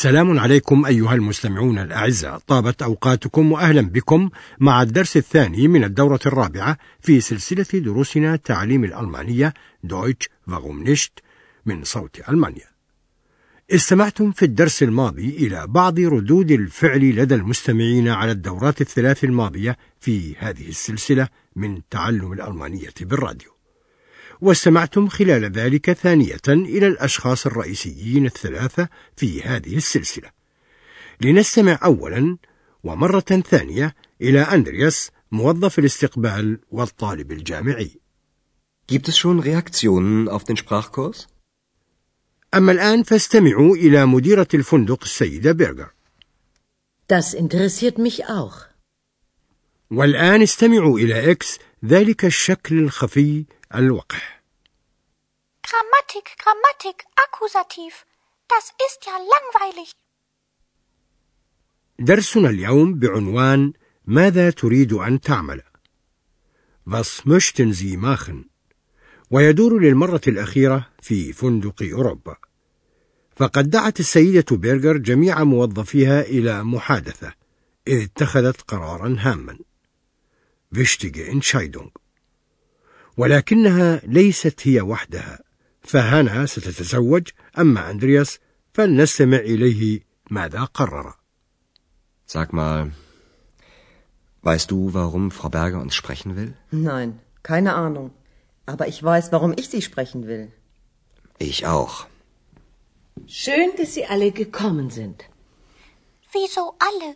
سلام عليكم أيها المستمعون الأعزاء. طابت أوقاتكم وأهلا بكم مع الدرس الثاني من الدورة الرابعة في سلسلة دروسنا تعليم الألمانية دويتش nicht من صوت ألمانيا. استمعتم في الدرس الماضي إلى بعض ردود الفعل لدى المستمعين على الدورات الثلاث الماضية في هذه السلسلة من تعلم الألمانية بالراديو. واستمعتم خلال ذلك ثانية إلى الأشخاص الرئيسيين الثلاثة في هذه السلسلة. لنستمع أولا ومرة ثانية إلى أندرياس موظف الاستقبال والطالب الجامعي. Gibt es schon Reaktionen auf den Sprachkurs? أما الآن فاستمعوا إلى مديرة الفندق السيدة بيرجر. Das interessiert mich auch. والآن استمعوا إلى إكس ذلك الشكل الخفي الوقح. Grammatik, Grammatik, Akkusativ. Das ist ja langweilig. درسنا اليوم بعنوان ماذا تريد أن تعمل؟ Was möchten Sie machen؟ ويدور للمرة الأخيرة في فندق أوروبا. فقد دعت السيدة بيرجر جميع موظفيها إلى محادثة، إذ اتخذت قرارا هاما. Wichtige Entscheidung. ولكنها ليست هي وحدها، فهانا ستتزوج، أما أندرياس فلنستمع إليه ماذا قرر. Sag mal, weißt du, warum Frau Berger uns sprechen will? Nein, keine Ahnung. Aber ich weiß, warum ich Sie sprechen will. Ich auch. Schön, dass Sie alle gekommen sind. Wieso alle?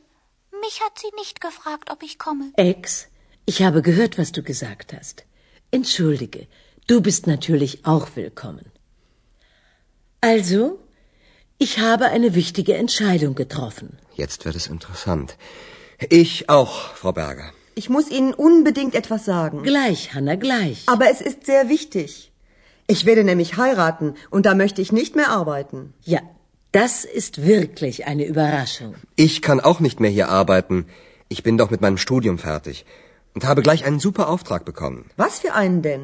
Mich hat sie nicht gefragt, ob ich komme. Ex, ich habe gehört, was du gesagt hast. Entschuldige, du bist natürlich auch willkommen. Also, ich habe eine wichtige Entscheidung getroffen. Jetzt wird es interessant. Ich auch, Frau Berger. Ich muss Ihnen unbedingt etwas sagen. Gleich, Hanna, gleich. Aber es ist sehr wichtig. Ich werde nämlich heiraten und da möchte ich nicht mehr arbeiten. Ja, das ist wirklich eine Überraschung. Ich kann auch nicht mehr hier arbeiten. Ich bin doch mit meinem Studium fertig und habe gleich einen super Auftrag bekommen. Was für einen denn?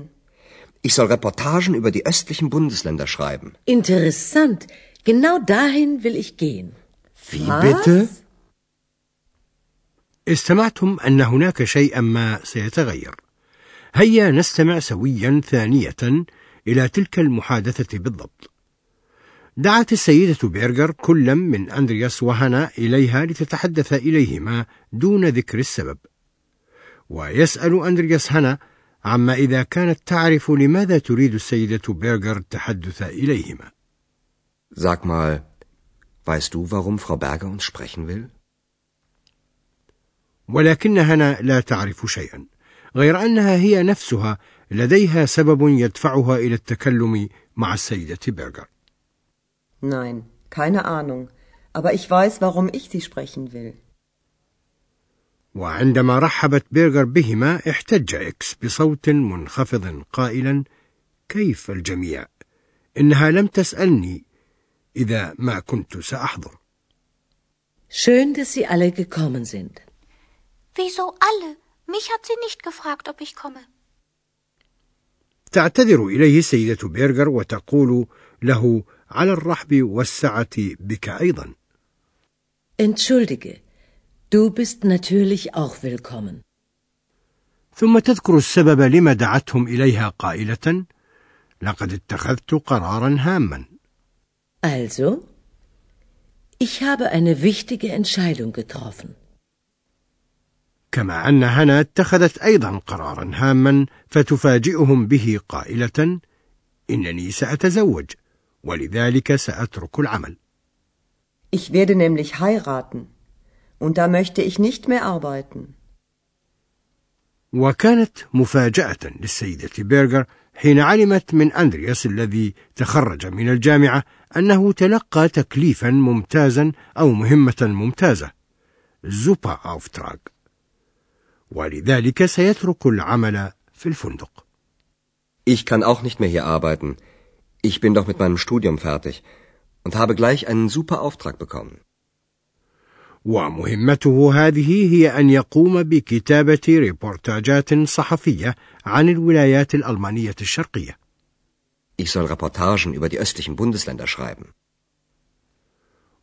Ich soll Reportagen über die östlichen Bundesländer schreiben. Interessant. Genau dahin will ich gehen. Wie Was? bitte؟ استمعتم أن هناك شيئا ما سيتغير. هيا نستمع سويا ثانية إلى تلك المحادثة بالضبط. دعت السيدة بيرجر كلا من أندرياس وهنا إليها لتتحدث إليهما دون ذكر السبب. ويسأل أندرياس هنا عما إذا كانت تعرف لماذا تريد السيدة بيرجر التحدث إليهما. Sag mal, weißt du, warum Frau Berger uns sprechen will? ولكن هنا لا تعرف شيئا غير أنها هي نفسها لديها سبب يدفعها إلى التكلم مع السيدة بيرجر Nein, keine Ahnung. Aber ich weiß, warum ich Sie sprechen will. وعندما رحبت بيرجر بهما احتج إكس بصوت منخفض قائلا كيف الجميع إنها لم تسألني إذا ما كنت سأحضر Schön, dass Sie alle gekommen sind. Wieso alle? Mich hat sie nicht gefragt, ob ich komme. تعتذر إليه السيده بيرجر وتقول له على الرحب والسعة بك أيضا Entschuldige, du bist natürlich auch willkommen. ثم تذكر السبب لما دعتهم إليها قائلة لقد اتخذت قرارا هاما Also, ich habe eine wichtige Entscheidung getroffen. كما أن هنا اتخذت أيضا قرارا هاما فتفاجئهم به قائلة إنني سأتزوج ولذلك سأترك العمل Ich werde nämlich heiraten. Und da möchte ich nicht mehr arbeiten. وكانت مفاجاه للسيده بيرجر حين علمت من اندرياس الذي تخرج من الجامعه انه تلقى تكليفا ممتازا او مهمه ممتازه زوبا اوفتراغ ولذلك سيترك العمل في الفندق Ich kann auch nicht mehr hier arbeiten. Ich bin doch mit meinem Studium fertig und habe gleich einen super Auftrag bekommen. ومهمته هذه هي أن يقوم بكتابة ريبورتاجات صحفية عن الولايات الألمانية الشرقية. Ich soll Reportagen über die östlichen Bundesländer schreiben.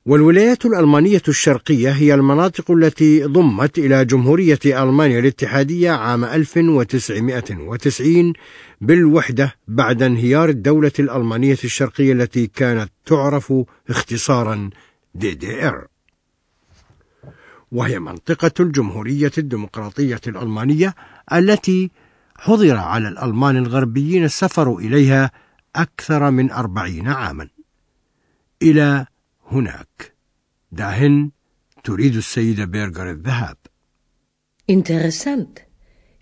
والولايات الألمانية الشرقية هي المناطق التي ضمت إلى جمهورية ألمانيا الاتحادية عام 1990 بالوحدة بعد انهيار الدولة الألمانية الشرقية التي كانت تعرف اختصارا DDR وهي منطقة الجمهورية الديمقراطية الألمانية التي حظر على الألمان الغربيين السفر إليها أكثر من أربعين عاما إلى هناك داهن تريد السيدة بيرغر الذهاب Interessant.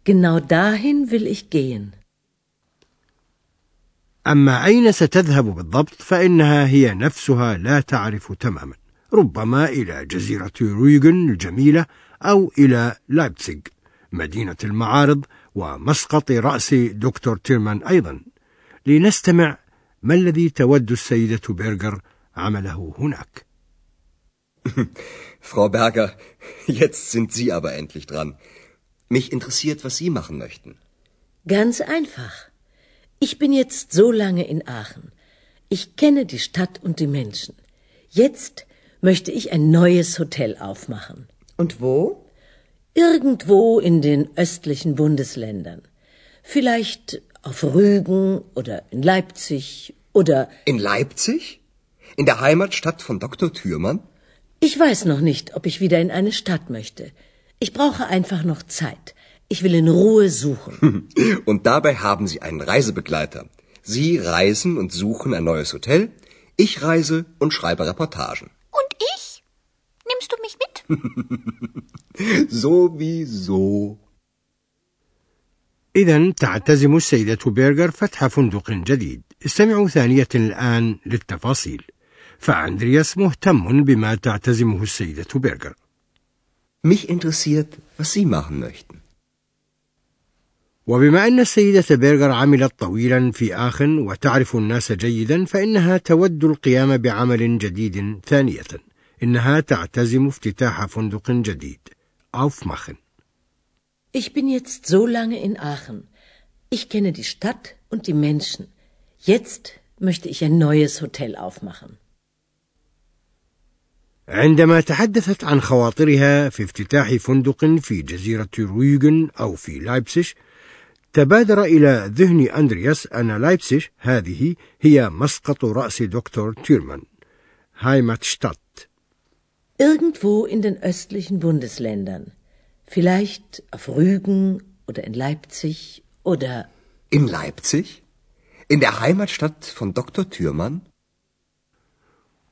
Genau dahin will ich gehen. أما أين ستذهب بالضبط فإنها هي نفسها لا تعرف تماما ربما إلى جزيرة رويغن الجميلة أو إلى لايبتسيغ مدينة المعارض ومسقط رأس دكتور تيرمان أيضا لنستمع ما الذي تود السيدة بيرغر عمله هناك Frau Berger, jetzt sind Sie aber endlich dran. Mich interessiert, was Sie machen möchten. Ganz einfach. Ich bin jetzt so lange in Aachen. Ich kenne die Stadt und die Menschen. Jetzt möchte ich ein neues Hotel aufmachen. Und wo? Irgendwo in den östlichen Bundesländern. Vielleicht auf Rügen oder in Leipzig oder. In Leipzig? In der Heimatstadt von Dr. Thürmann? Ich weiß noch nicht, ob ich wieder in eine Stadt möchte. Ich brauche einfach noch Zeit. Ich will in Ruhe suchen. Und dabei haben Sie einen Reisebegleiter. Sie reisen und suchen ein neues Hotel. Ich reise und schreibe Reportagen. Sowieso. إذا تعتزم السيدة بيرغر فتح فندق جديد استمعوا ثانية الآن للتفاصيل فأندرياس مهتم بما تعتزمه السيدة بيرغر Mich interessiert, was Sie machen möchten. وبما أن السيدة بيرغر عملت طويلا في آخن وتعرف الناس جيدا فإنها تود القيام بعمل جديد ثانية إنها تعتزم افتتاح فندق جديد aufmachen Ich bin jetzt so lange in Aachen. Ich kenne die Stadt und die Menschen. Jetzt möchte ich ein neues Hotel aufmachen. عندما تحدثت عن خواطرها في افتتاح فندق في جزيرة رويغن أو في لايبسش تبادر إلى ذهن أندرياس أن لايبسش هذه هي مسقط رأس دكتور تيرمان هايماتشتات Irgendwo in den östlichen Bundesländern. Vielleicht auf Rügen oder in Leipzig oder. In Leipzig? In der Heimatstadt von Dr. Thürmann?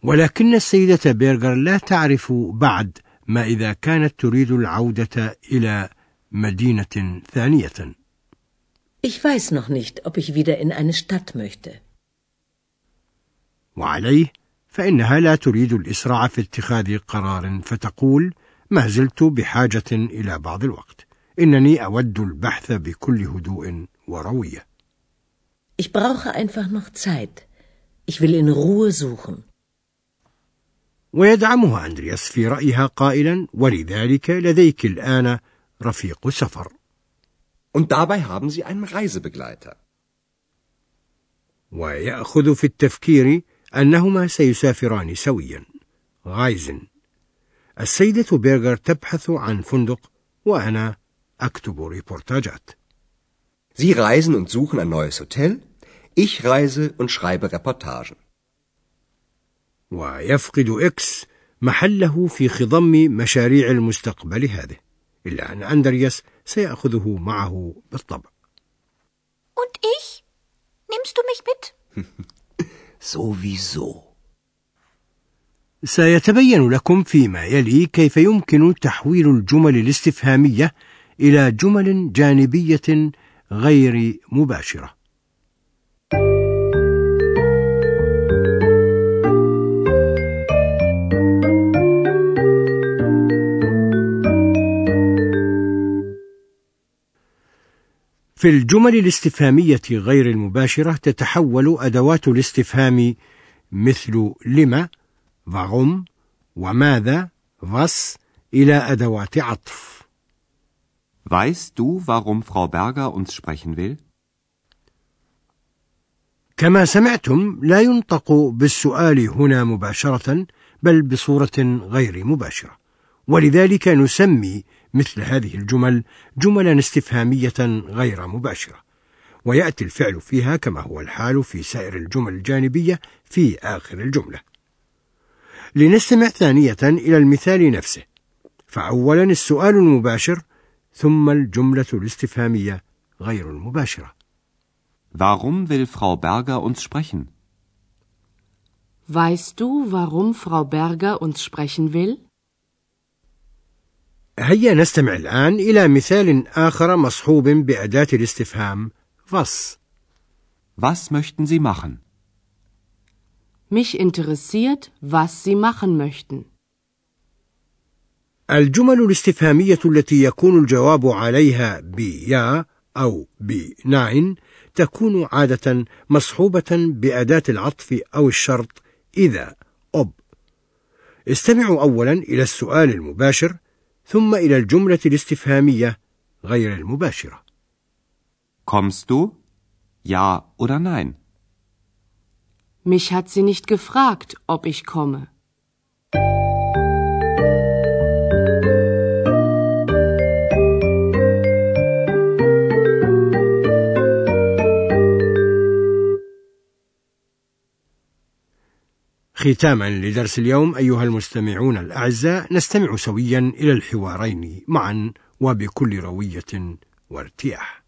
ولكن السيدة بيرغر لا تعرف بعد ما إذا كانت تريد العودة إلى مدينة ثانية Ich weiß noch nicht, ob ich wieder in eine Stadt möchte. وعليه فإنها لا تريد الإسراع في اتخاذ قرار فتقول ما زلت بحاجة إلى بعض الوقت إنني أود البحث بكل هدوء وروية Ich brauche einfach noch Zeit. Ich will in Ruhe suchen. ويدعمها أندرياس في رأيها قائلا ولذلك لديك الآن رفيق سفر Und dabei haben Sie einen Reisebegleiter. ويأخذ في التفكير أنهما سيسافران سويا reisen السيدة بيرغر تبحث عن فندق وأنا أكتب ريبورتاجات Sie reisen und suchen ein neues Hotel. Ich reise und schreibe Reportagen. ويفقد إكس محله في خضم مشاريع المستقبل هذه إلا أن أندرياس سيأخذه معه بالطبع Und ich? Nimmst du mich mit? Sowieso. سيتبين لكم فيما يلي كيف يمكن تحويل الجمل الاستفهامية إلى جمل جانبية غير مباشرة في الجمل الاستفهامية غير المباشرة تتحول أدوات الاستفهام مثل لما warum وماذا was إلى أدوات عطف. Weißt du, warum Frau Berger uns sprechen will? كما سمعتم لا ينطق بالسؤال هنا مباشرة بل بصورة غير مباشرة ولذلك نسمي مثل هذه الجمل جملا استفهامية غير مباشرة ويأتي الفعل فيها كما هو الحال في سائر الجمل الجانبية في آخر الجملة لنستمع ثانية إلى المثال نفسه فأولا السؤال المباشر ثم الجملة الاستفهامية غير المباشرة Warum will Frau Berger uns sprechen? Weißt du, warum Frau Berger uns sprechen will? هيا نستمع الآن إلى مثال آخر مصحوب بأداة الاستفهام was. Was möchten Sie machen? Mich interessiert, was Sie machen möchten. الجمل الاستفهامية التي يكون الجواب عليها بيا أو بناين تكون عادة مصحوبة بأداة العطف أو الشرط إذا أب. استمعوا أولا إلى السؤال المباشر ثم إلى الجملة الاستفهامية غير المباشرة. Kommst du? Ja oder nein? Mich hat sie nicht gefragt, ob ich komme. ختاما لدرس اليوم أيها المستمعون الأعزاء نستمع سويا إلى الحوارين معا وبكل روية وارتياح.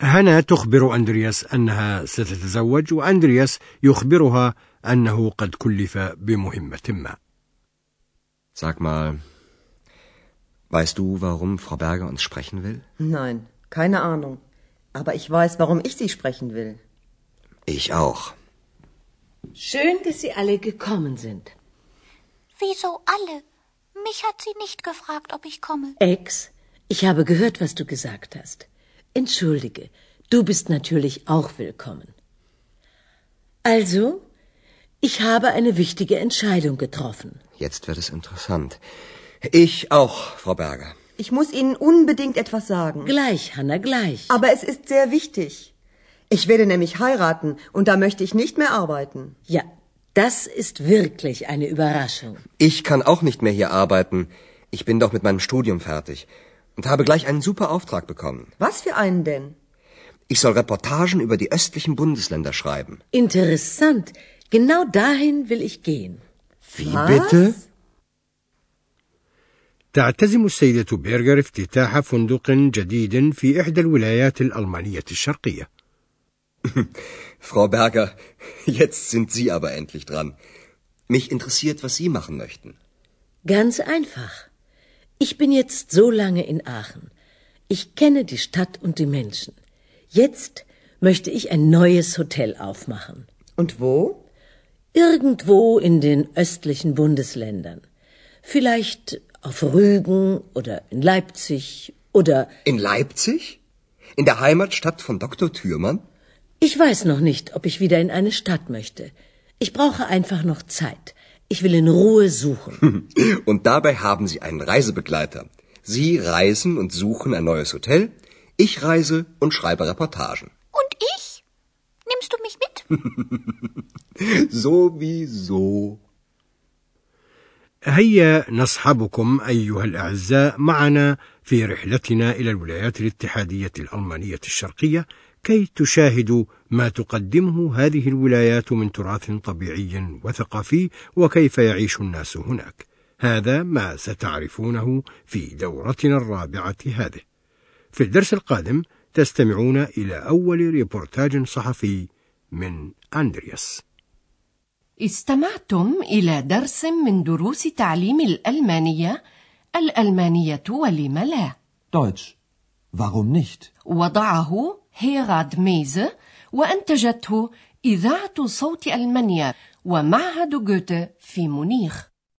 هنا تخبر أندرياس أنها ستتزوج وأندرياس يخبرها أنه قد كلف بمهمة ما. Sag mal, weißt du, warum Frau Berger uns sprechen will? Nein, keine Ahnung. Aber ich weiß, warum ich Sie sprechen will. Ich auch. Schön, dass Sie alle gekommen sind. Wieso alle? Mich hat sie nicht gefragt, ob ich komme. Ex, ich habe gehört, was du gesagt hast. Entschuldige, du bist natürlich auch willkommen. Also, ich habe eine wichtige Entscheidung getroffen. Jetzt wird es interessant. Ich auch, Frau Berger. Ich muss Ihnen unbedingt etwas sagen. Gleich, Hanna, gleich. Aber es ist sehr wichtig. Ich werde nämlich heiraten und da möchte ich nicht mehr arbeiten. Ja, das ist wirklich eine Überraschung. Ich kann auch nicht mehr hier arbeiten. Ich bin doch mit meinem Studium fertig und habe gleich einen super Auftrag bekommen. Was für einen denn? Ich soll Reportagen über die östlichen Bundesländer schreiben. Interessant. Genau dahin will ich gehen. Wie Was? bitte? تعتزم السيدة بيرغر افتتاح فندق جديد في إحدى الولايات الألمانية الشرقية. Frau Berger, jetzt sind Sie aber endlich dran. Mich interessiert, was Sie machen möchten. Ganz einfach. Ich bin jetzt so lange in Aachen. Ich kenne die Stadt und die Menschen. Jetzt möchte ich ein neues Hotel aufmachen. Und wo? Irgendwo in den östlichen Bundesländern. Vielleicht auf Rügen oder in Leipzig oder In Leipzig? In der Heimatstadt von Dr. Thürmann? ich weiß noch nicht, ob ich wieder in eine Stadt möchte. Ich brauche einfach noch Zeit. Ich will in Ruhe suchen. Und dabei haben Sie einen Reisebegleiter. Sie reisen und suchen ein neues Hotel. Ich reise und schreibe Reportagen. Und ich? Nimmst du mich mit? Sowieso. هيا نصحبكم أيها الأعزاء معنا في رحلتنا إلى الولايات الاتحادية الألمانية الشرقية كي تشاهدوا ما تقدمه هذه الولايات من تراث طبيعي وثقافي وكيف يعيش الناس هناك. هذا ما ستعرفونه في دورتنا الرابعة هذه. في الدرس القادم تستمعون إلى أول ريبورتاج صحفي من أندرياس. استمعتم إلى درس من دروس تعليم الألمانية الألمانية ولم لا Deutsch. Warum nicht? وضعه هيراد ميزه وأنتجته إذاعة صوت ألمانيا ومعهد جوته في مونيخ.